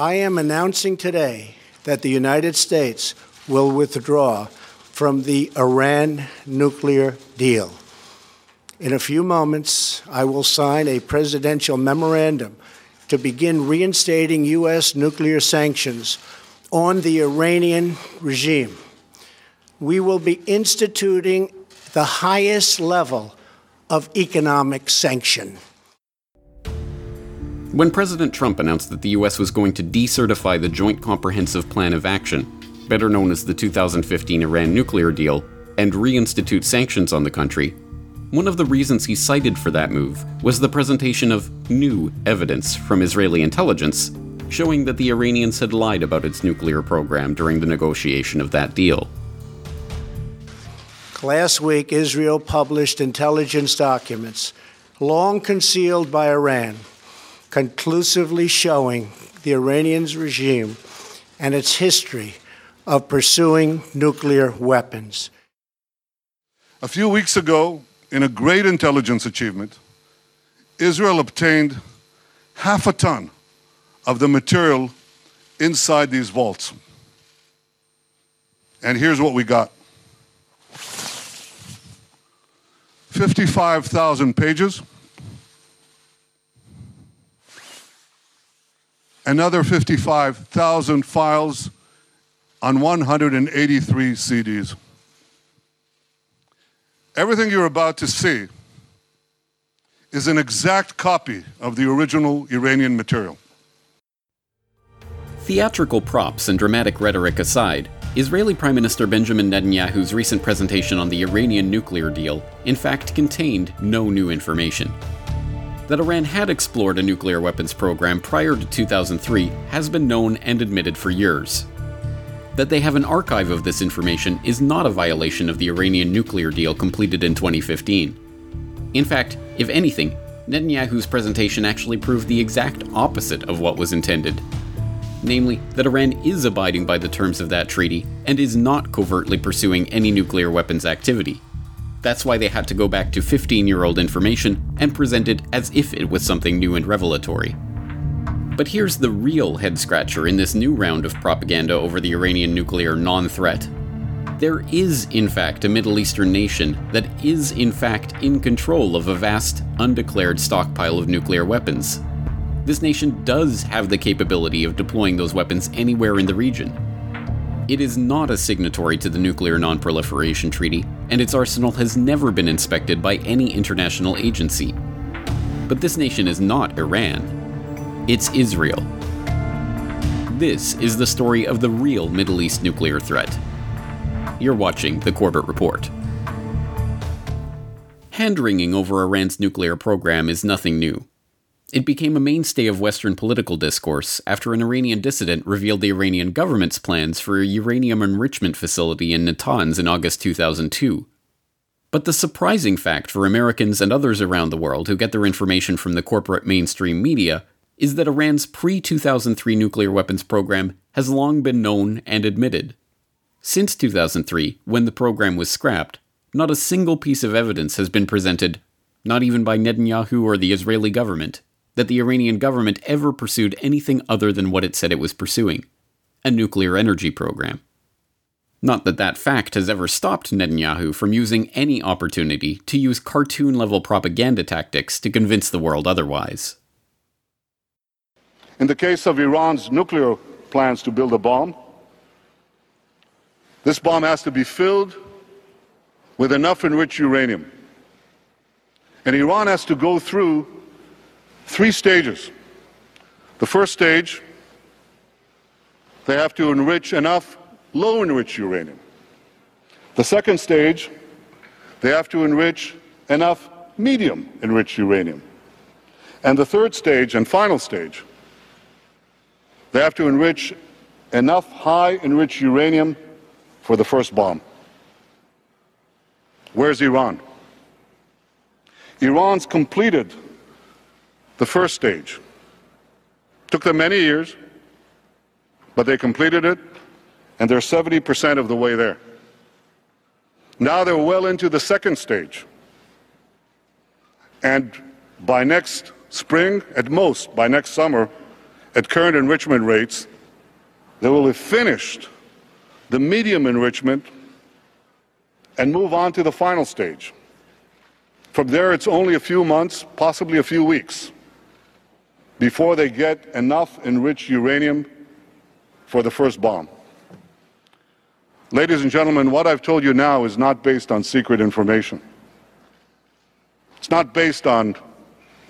I am announcing today that the United States will withdraw from the Iran nuclear deal. In a few moments, I will sign a presidential memorandum to begin reinstating U.S. nuclear sanctions on the Iranian regime. We will be instituting the highest level of economic sanction. When President Trump announced that the U.S. was going to decertify the Joint Comprehensive Plan of Action, better known as the 2015 Iran nuclear deal, and reinstitute sanctions on the country, one of the reasons he cited for that move was the presentation of new evidence from Israeli intelligence showing that the Iranians had lied about its nuclear program during the negotiation of that deal. Last week, Israel published intelligence documents, long concealed by Iran, conclusively showing the Iranian regime and its history of pursuing nuclear weapons. A few weeks ago, in a great intelligence achievement, Israel obtained half a ton of the material inside these vaults. And here's what we got 55,000 pages. Another 55,000 files on 183 CDs. Everything you're about to see is an exact copy of the original Iranian material. Theatrical props and dramatic rhetoric aside, Israeli Prime Minister Benjamin Netanyahu's recent presentation on the Iranian nuclear deal, in fact, contained no new information. That Iran had explored a nuclear weapons program prior to 2003 has been known and admitted for years. That they have an archive of this information is not a violation of the Iranian nuclear deal completed in 2015. In fact, if anything, Netanyahu's presentation actually proved the exact opposite of what was intended namely, that Iran is abiding by the terms of that treaty and is not covertly pursuing any nuclear weapons activity. That's why they had to go back to 15 year old information and present it as if it was something new and revelatory. But here's the real head scratcher in this new round of propaganda over the Iranian nuclear non threat. There is, in fact, a Middle Eastern nation that is, in fact, in control of a vast, undeclared stockpile of nuclear weapons this nation does have the capability of deploying those weapons anywhere in the region. It is not a signatory to the Nuclear Non-Proliferation Treaty, and its arsenal has never been inspected by any international agency. But this nation is not Iran. It's Israel. This is the story of the real Middle East nuclear threat. You're watching the Corbett Report. Hand wringing over Iran's nuclear program is nothing new. It became a mainstay of Western political discourse after an Iranian dissident revealed the Iranian government's plans for a uranium enrichment facility in Natanz in August 2002. But the surprising fact for Americans and others around the world who get their information from the corporate mainstream media is that Iran's pre 2003 nuclear weapons program has long been known and admitted. Since 2003, when the program was scrapped, not a single piece of evidence has been presented, not even by Netanyahu or the Israeli government, that the Iranian government ever pursued anything other than what it said it was pursuing a nuclear energy program. Not that that fact has ever stopped Netanyahu from using any opportunity to use cartoon level propaganda tactics to convince the world otherwise. In the case of Iran's nuclear plans to build a bomb, this bomb has to be filled with enough enriched uranium. And Iran has to go through three stages. The first stage, they have to enrich enough low enriched uranium. The second stage, they have to enrich enough medium enriched uranium. And the third stage and final stage, they have to enrich enough high enriched uranium for the first bomb. Where's Iran? Iran's completed the first stage. Took them many years, but they completed it, and they're 70% of the way there. Now they're well into the second stage. And by next spring, at most, by next summer, at current enrichment rates, they will have finished the medium enrichment and move on to the final stage. From there, it's only a few months, possibly a few weeks, before they get enough enriched uranium for the first bomb. Ladies and gentlemen, what I've told you now is not based on secret information. It's not based on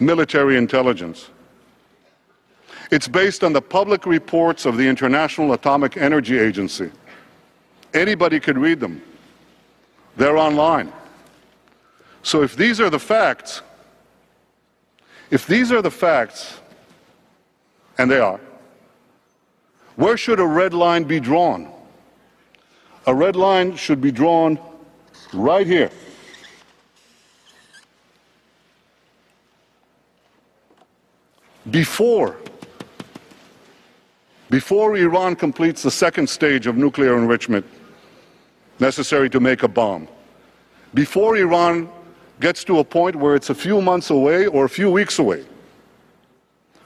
military intelligence. It's based on the public reports of the International Atomic Energy Agency. Anybody could read them. They're online. So if these are the facts, if these are the facts, and they are, where should a red line be drawn? A red line should be drawn right here. Before before Iran completes the second stage of nuclear enrichment necessary to make a bomb, before Iran gets to a point where it's a few months away or a few weeks away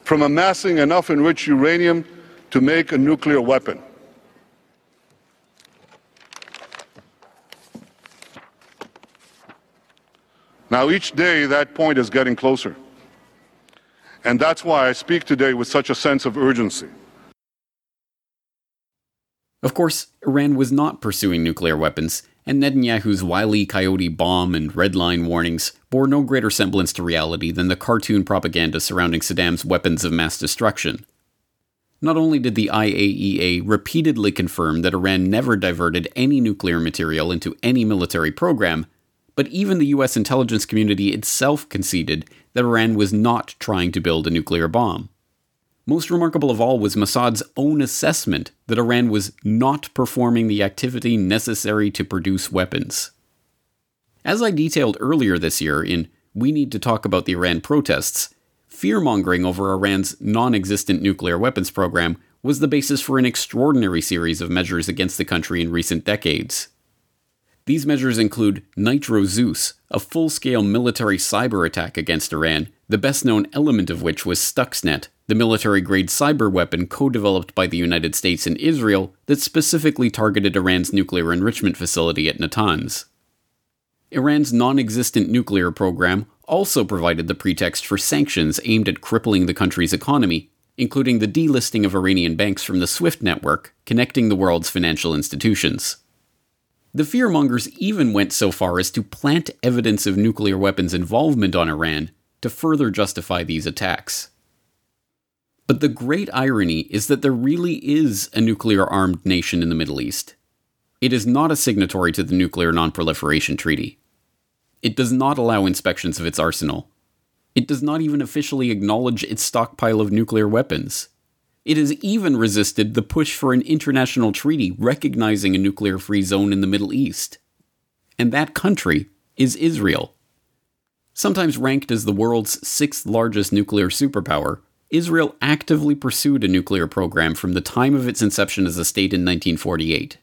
from amassing enough enriched uranium to make a nuclear weapon. Now, each day that point is getting closer. And that's why I speak today with such a sense of urgency. Of course, Iran was not pursuing nuclear weapons, and Netanyahu's wily coyote bomb and red line warnings bore no greater semblance to reality than the cartoon propaganda surrounding Saddam's weapons of mass destruction. Not only did the IAEA repeatedly confirm that Iran never diverted any nuclear material into any military program, but even the US intelligence community itself conceded that Iran was not trying to build a nuclear bomb. Most remarkable of all was Mossad's own assessment that Iran was not performing the activity necessary to produce weapons. As I detailed earlier this year in We Need to Talk About the Iran Protests, fear mongering over Iran's non existent nuclear weapons program was the basis for an extraordinary series of measures against the country in recent decades. These measures include Nitro Zeus, a full scale military cyber attack against Iran, the best known element of which was Stuxnet, the military grade cyber weapon co developed by the United States and Israel that specifically targeted Iran's nuclear enrichment facility at Natanz. Iran's non existent nuclear program also provided the pretext for sanctions aimed at crippling the country's economy, including the delisting of Iranian banks from the SWIFT network, connecting the world's financial institutions. The fearmongers even went so far as to plant evidence of nuclear weapons involvement on Iran to further justify these attacks. But the great irony is that there really is a nuclear armed nation in the Middle East. It is not a signatory to the Nuclear Nonproliferation Treaty. It does not allow inspections of its arsenal. It does not even officially acknowledge its stockpile of nuclear weapons. It has even resisted the push for an international treaty recognizing a nuclear free zone in the Middle East. And that country is Israel. Sometimes ranked as the world's sixth largest nuclear superpower, Israel actively pursued a nuclear program from the time of its inception as a state in 1948.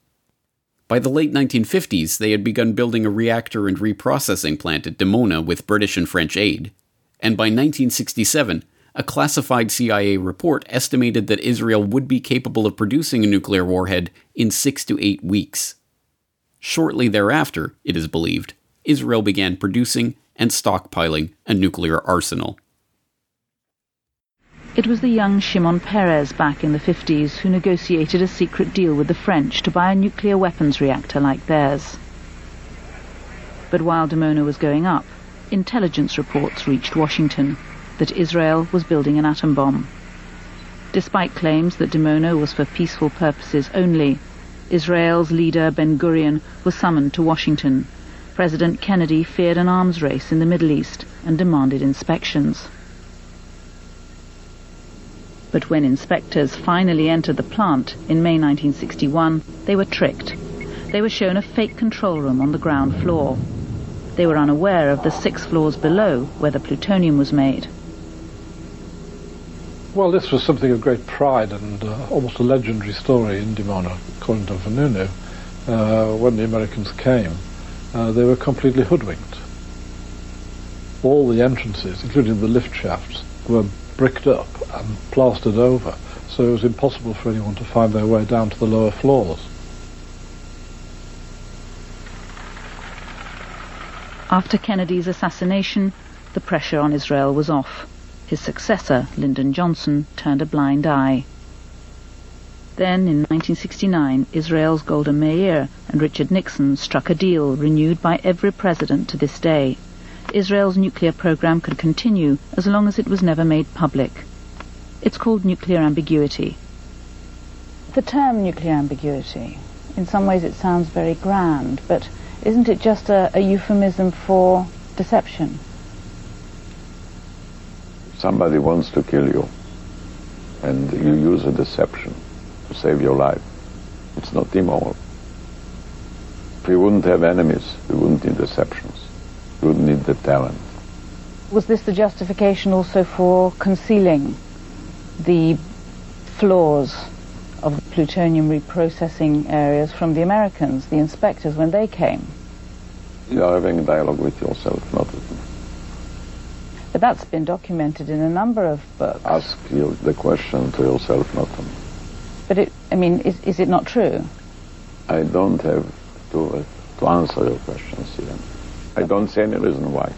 By the late 1950s, they had begun building a reactor and reprocessing plant at Dimona with British and French aid, and by 1967, a classified CIA report estimated that Israel would be capable of producing a nuclear warhead in six to eight weeks. Shortly thereafter, it is believed, Israel began producing and stockpiling a nuclear arsenal. It was the young Shimon Peres back in the 50s who negotiated a secret deal with the French to buy a nuclear weapons reactor like theirs. But while Dimona was going up, intelligence reports reached Washington that Israel was building an atom bomb. Despite claims that Dimona was for peaceful purposes only, Israel's leader Ben Gurion was summoned to Washington. President Kennedy feared an arms race in the Middle East and demanded inspections. But when inspectors finally entered the plant in May 1961, they were tricked. They were shown a fake control room on the ground floor. They were unaware of the six floors below where the plutonium was made. Well, this was something of great pride and uh, almost a legendary story in Dimona, according to Vanunu. Uh, when the Americans came, uh, they were completely hoodwinked. All the entrances, including the lift shafts, were bricked up and plastered over, so it was impossible for anyone to find their way down to the lower floors. After Kennedy's assassination, the pressure on Israel was off. His successor, Lyndon Johnson, turned a blind eye. Then, in 1969, Israel's Golda Meir and Richard Nixon struck a deal renewed by every president to this day. Israel's nuclear program could continue as long as it was never made public. It's called nuclear ambiguity. The term nuclear ambiguity, in some ways it sounds very grand, but isn't it just a, a euphemism for deception? Somebody wants to kill you, and you use a deception to save your life. It's not immoral. If we wouldn't have enemies, we wouldn't need deceptions. We wouldn't need the talent. Was this the justification also for concealing the flaws of the plutonium reprocessing areas from the Americans, the inspectors, when they came? You are having a dialogue with yourself, not with me. But that's been documented in a number of books. Ask you the question to yourself, not. But it, I mean, is, is it not true? I don't have to, uh, to answer your question, Stephen. I don't see any reason why.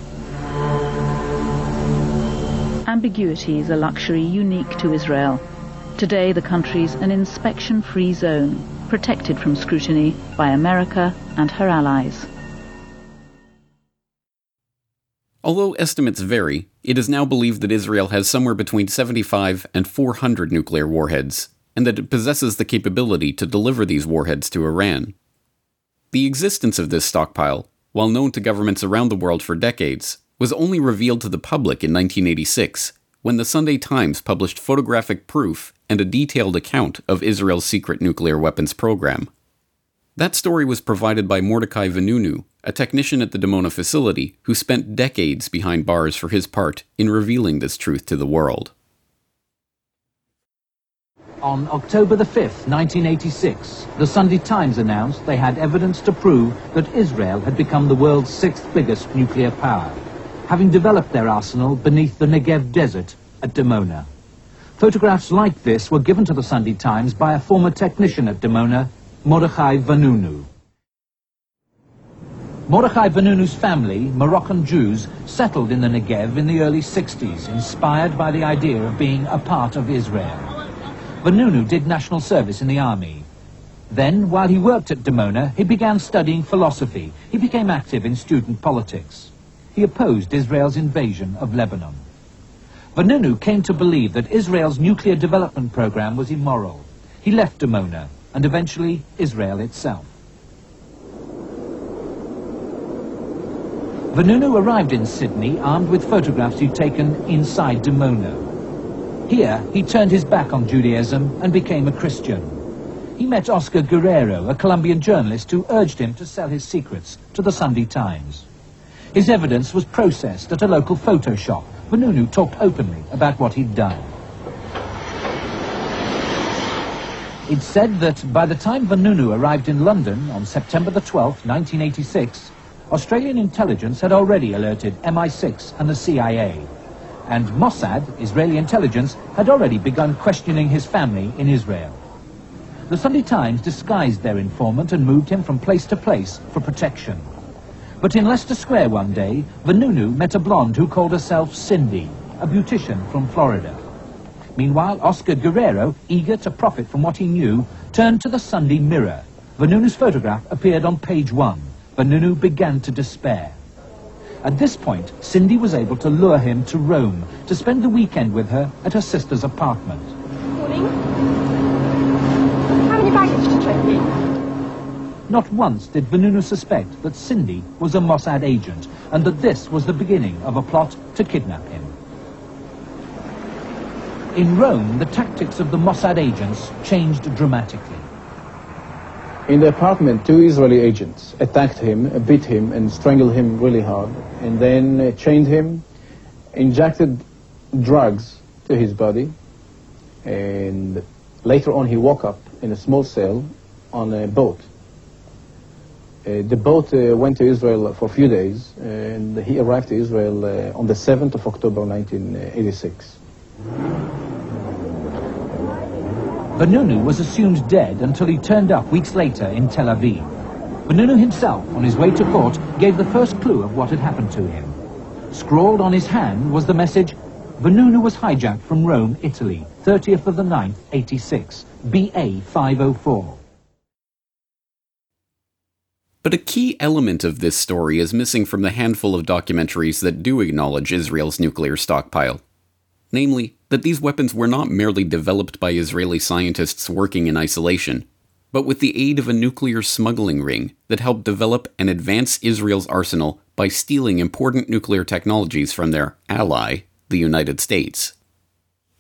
Ambiguity is a luxury unique to Israel. Today, the country's an inspection-free zone, protected from scrutiny by America and her allies. Although estimates vary, it is now believed that Israel has somewhere between 75 and 400 nuclear warheads, and that it possesses the capability to deliver these warheads to Iran. The existence of this stockpile, while known to governments around the world for decades, was only revealed to the public in 1986 when the Sunday Times published photographic proof and a detailed account of Israel's secret nuclear weapons program. That story was provided by Mordecai Vanunu, a technician at the Dimona facility who spent decades behind bars for his part in revealing this truth to the world. On October the 5th, 1986, the Sunday Times announced they had evidence to prove that Israel had become the world's sixth biggest nuclear power, having developed their arsenal beneath the Negev desert at Dimona. Photographs like this were given to the Sunday Times by a former technician at Dimona, Mordechai Vanunu. Mordechai Vanunu's family, Moroccan Jews, settled in the Negev in the early 60s, inspired by the idea of being a part of Israel. Vanunu did national service in the army. Then, while he worked at Dimona, he began studying philosophy. He became active in student politics. He opposed Israel's invasion of Lebanon. Vanunu came to believe that Israel's nuclear development program was immoral. He left Dimona, and eventually Israel itself. Vanunu arrived in Sydney armed with photographs he'd taken inside Dimona. Here, he turned his back on Judaism and became a Christian. He met Oscar Guerrero, a Colombian journalist who urged him to sell his secrets to the Sunday Times. His evidence was processed at a local photo shop. Vanunu talked openly about what he'd done. It's said that by the time Vanunu arrived in London on September the 12th, 1986, Australian intelligence had already alerted MI6 and the CIA. And Mossad, Israeli intelligence, had already begun questioning his family in Israel. The Sunday Times disguised their informant and moved him from place to place for protection. But in Leicester Square one day, Vanunu met a blonde who called herself Cindy, a beautician from Florida. Meanwhile, Oscar Guerrero, eager to profit from what he knew, turned to the Sunday Mirror. Vanunu's photograph appeared on page one. Vanunu began to despair. At this point, Cindy was able to lure him to Rome to spend the weekend with her at her sister's apartment. Morning. How many baggage to check in? Not once did Vanunu suspect that Cindy was a Mossad agent and that this was the beginning of a plot to kidnap him. In Rome, the tactics of the Mossad agents changed dramatically. In the apartment, two Israeli agents attacked him, beat him, and strangled him really hard, and then uh, chained him, injected drugs to his body, and later on he woke up in a small cell on a boat. Uh, the boat uh, went to Israel for a few days, and he arrived to Israel uh, on the 7th of October 1986. Vanunu was assumed dead until he turned up weeks later in Tel Aviv. Vanunu himself, on his way to court, gave the first clue of what had happened to him. Scrawled on his hand was the message, Vanunu was hijacked from Rome, Italy, 30th of the 9th, 86, BA 504. But a key element of this story is missing from the handful of documentaries that do acknowledge Israel's nuclear stockpile. Namely, that these weapons were not merely developed by Israeli scientists working in isolation, but with the aid of a nuclear smuggling ring that helped develop and advance Israel's arsenal by stealing important nuclear technologies from their ally, the United States.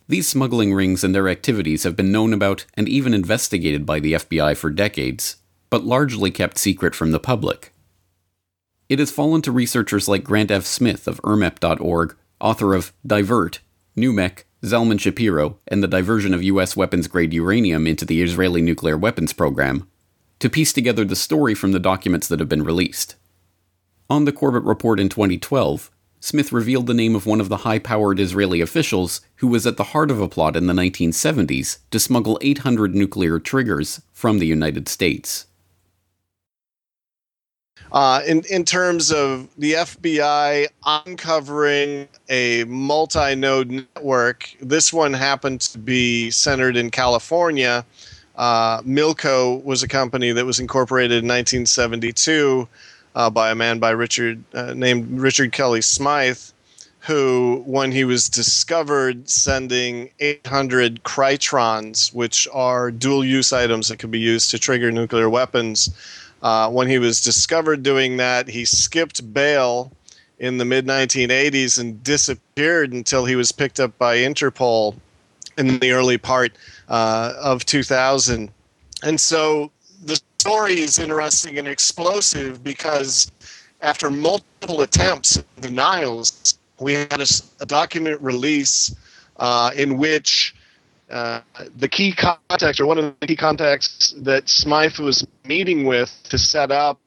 These smuggling rings and their activities have been known about and even investigated by the FBI for decades, but largely kept secret from the public. It has fallen to researchers like Grant F. Smith of IRMEP.org, author of Divert, NUMEC, Zalman Shapiro, and the diversion of U.S. weapons grade uranium into the Israeli nuclear weapons program, to piece together the story from the documents that have been released. On the Corbett Report in 2012, Smith revealed the name of one of the high powered Israeli officials who was at the heart of a plot in the 1970s to smuggle 800 nuclear triggers from the United States. Uh, in in terms of the FBI uncovering a multi-node network, this one happened to be centered in California. Uh, Milco was a company that was incorporated in 1972 uh, by a man by Richard uh, named Richard Kelly Smythe, who, when he was discovered sending 800 Krytrons, which are dual-use items that can be used to trigger nuclear weapons uh, when he was discovered doing that, he skipped bail in the mid 1980s and disappeared until he was picked up by Interpol in the early part uh, of 2000. And so the story is interesting and explosive because after multiple attempts and denials, we had a, a document release uh, in which uh, the key contact, or one of the key contacts that Smythe was meeting with to set up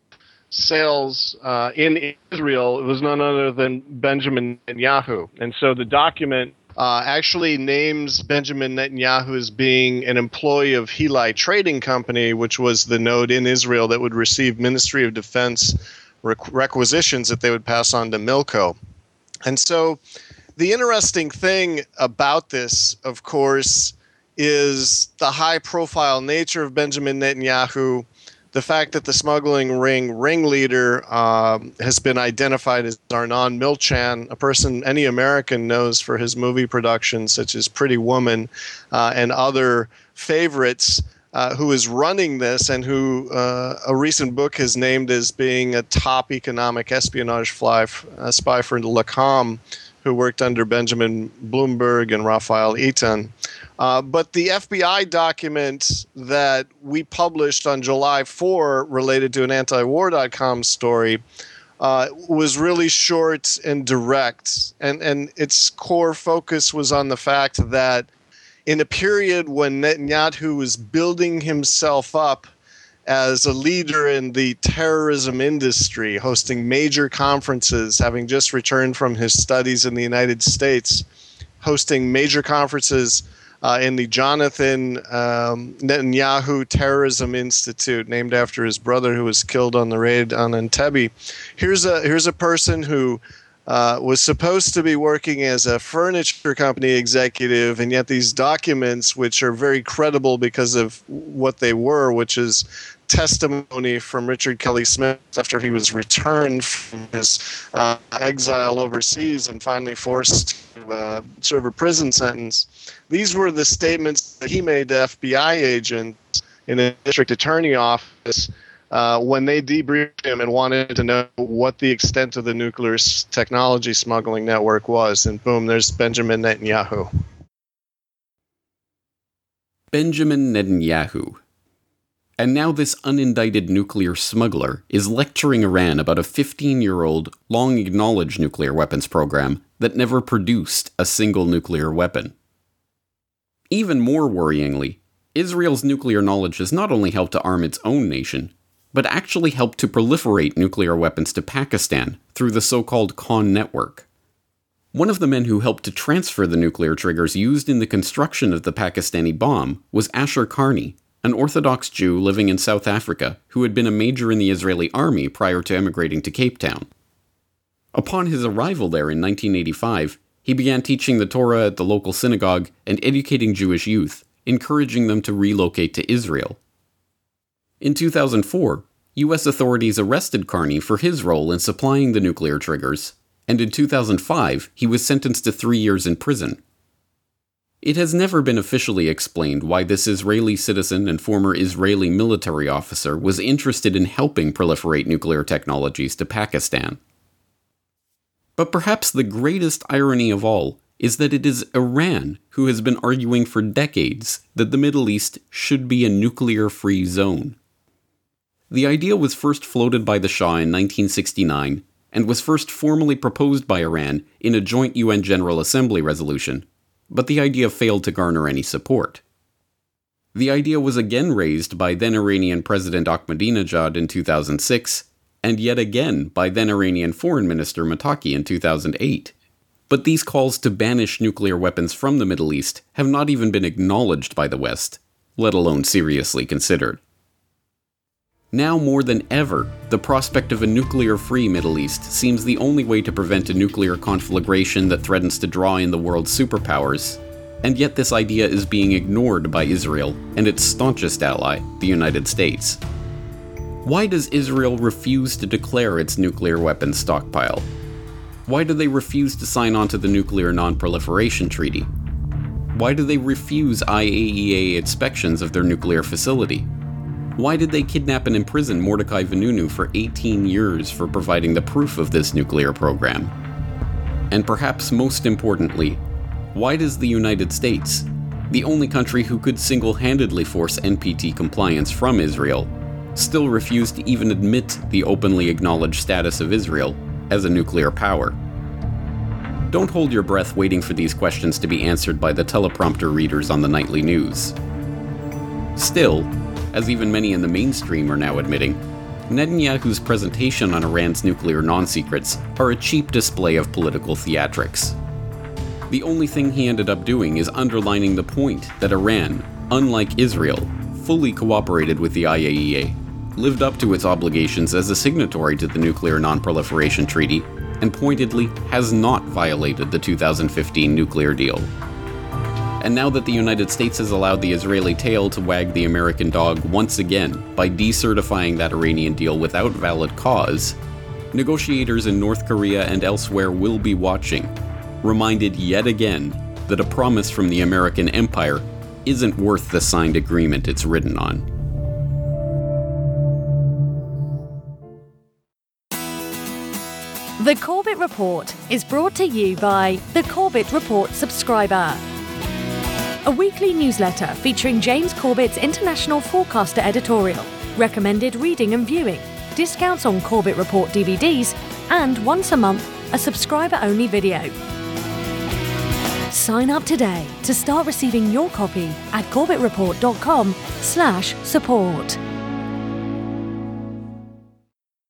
sales uh, in Israel was none other than Benjamin Netanyahu. And so the document uh, actually names Benjamin Netanyahu as being an employee of Heli Trading Company, which was the node in Israel that would receive Ministry of Defense requisitions that they would pass on to Milco. And so the interesting thing about this, of course, is the high profile nature of Benjamin Netanyahu, the fact that the smuggling ring ringleader um, has been identified as Arnon Milchan, a person any American knows for his movie productions such as Pretty Woman uh, and other favorites. Uh, who is running this and who uh, a recent book has named as being a top economic espionage fly, uh, spy for LAKAM, who worked under Benjamin Blumberg and Raphael Eitan. Uh, but the FBI document that we published on July 4 related to an antiwar.com story uh, was really short and direct. And, and its core focus was on the fact that in a period when Netanyahu was building himself up as a leader in the terrorism industry, hosting major conferences, having just returned from his studies in the United States, hosting major conferences uh, in the Jonathan um, Netanyahu Terrorism Institute, named after his brother who was killed on the raid on Entebbe. Here's a here's a person who uh, was supposed to be working as a furniture company executive, and yet these documents, which are very credible because of what they were, which is testimony from Richard Kelly Smith after he was returned from his uh, exile overseas and finally forced to uh, serve a prison sentence. These were the statements that he made to FBI agents in the district attorney office uh, when they debriefed him and wanted to know what the extent of the nuclear technology smuggling network was. And boom, there's Benjamin Netanyahu. Benjamin Netanyahu and now this unindicted nuclear smuggler is lecturing Iran about a 15 year old, long acknowledged nuclear weapons program that never produced a single nuclear weapon. Even more worryingly, Israel's nuclear knowledge has not only helped to arm its own nation, but actually helped to proliferate nuclear weapons to Pakistan through the so called Khan network. One of the men who helped to transfer the nuclear triggers used in the construction of the Pakistani bomb was Asher Karni, an Orthodox Jew living in South Africa who had been a major in the Israeli army prior to emigrating to Cape Town. Upon his arrival there in 1985, he began teaching the Torah at the local synagogue and educating Jewish youth, encouraging them to relocate to Israel. In 2004, U.S. authorities arrested Karni for his role in supplying the nuclear triggers, and in 2005 he was sentenced to three years in prison. It has never been officially explained why this Israeli citizen and former Israeli military officer was interested in helping proliferate nuclear technologies to Pakistan. But perhaps the greatest irony of all is that it is Iran who has been arguing for decades that the Middle East should be a nuclear free zone. The idea was first floated by the Shah in 1969 and was first formally proposed by Iran in a joint UN General Assembly resolution, but the idea failed to garner any support. The idea was again raised by then Iranian President Ahmadinejad in 2006 and yet again by then Iranian Foreign Minister Mottaki in 2008. But these calls to banish nuclear weapons from the Middle East have not even been acknowledged by the West, let alone seriously considered. Now more than ever, the prospect of a nuclear free Middle East seems the only way to prevent a nuclear conflagration that threatens to draw in the world's superpowers, and yet this idea is being ignored by Israel and its staunchest ally, the United States. Why does Israel refuse to declare its nuclear weapons stockpile? Why do they refuse to sign on to the Nuclear Non-Proliferation Treaty? Why do they refuse IAEA inspections of their nuclear facility? Why did they kidnap and imprison Mordecai Vanunu for 18 years for providing the proof of this nuclear program? And perhaps most importantly, why does the United States, the only country who could single handedly force NPT compliance from Israel, still refuse to even admit the openly acknowledged status of Israel as a nuclear power. Don't hold your breath waiting for these questions to be answered by the teleprompter readers on the nightly news. Still, as even many in the mainstream are now admitting, Netanyahu's presentation on Iran's nuclear non secrets are a cheap display of political theatrics. The only thing he ended up doing is underlining the point that Iran, unlike Israel, fully cooperated with the IAEA lived up to its obligations as a signatory to the Nuclear Non-Proliferation Treaty and pointedly has not violated the 2015 nuclear deal. And now that the United States has allowed the Israeli tail to wag the American dog once again by decertifying that Iranian deal without valid cause, negotiators in North Korea and elsewhere will be watching, reminded yet again that a promise from the American empire isn't worth the signed agreement it's written on. The Corbett Report is brought to you by the Corbett Report subscriber. A weekly newsletter featuring James Corbett's international forecaster editorial, recommended reading and viewing, discounts on Corbett Report DVDs, and once a month, a subscriber only video. Sign up today to start receiving your copy at corbettreport.com/support.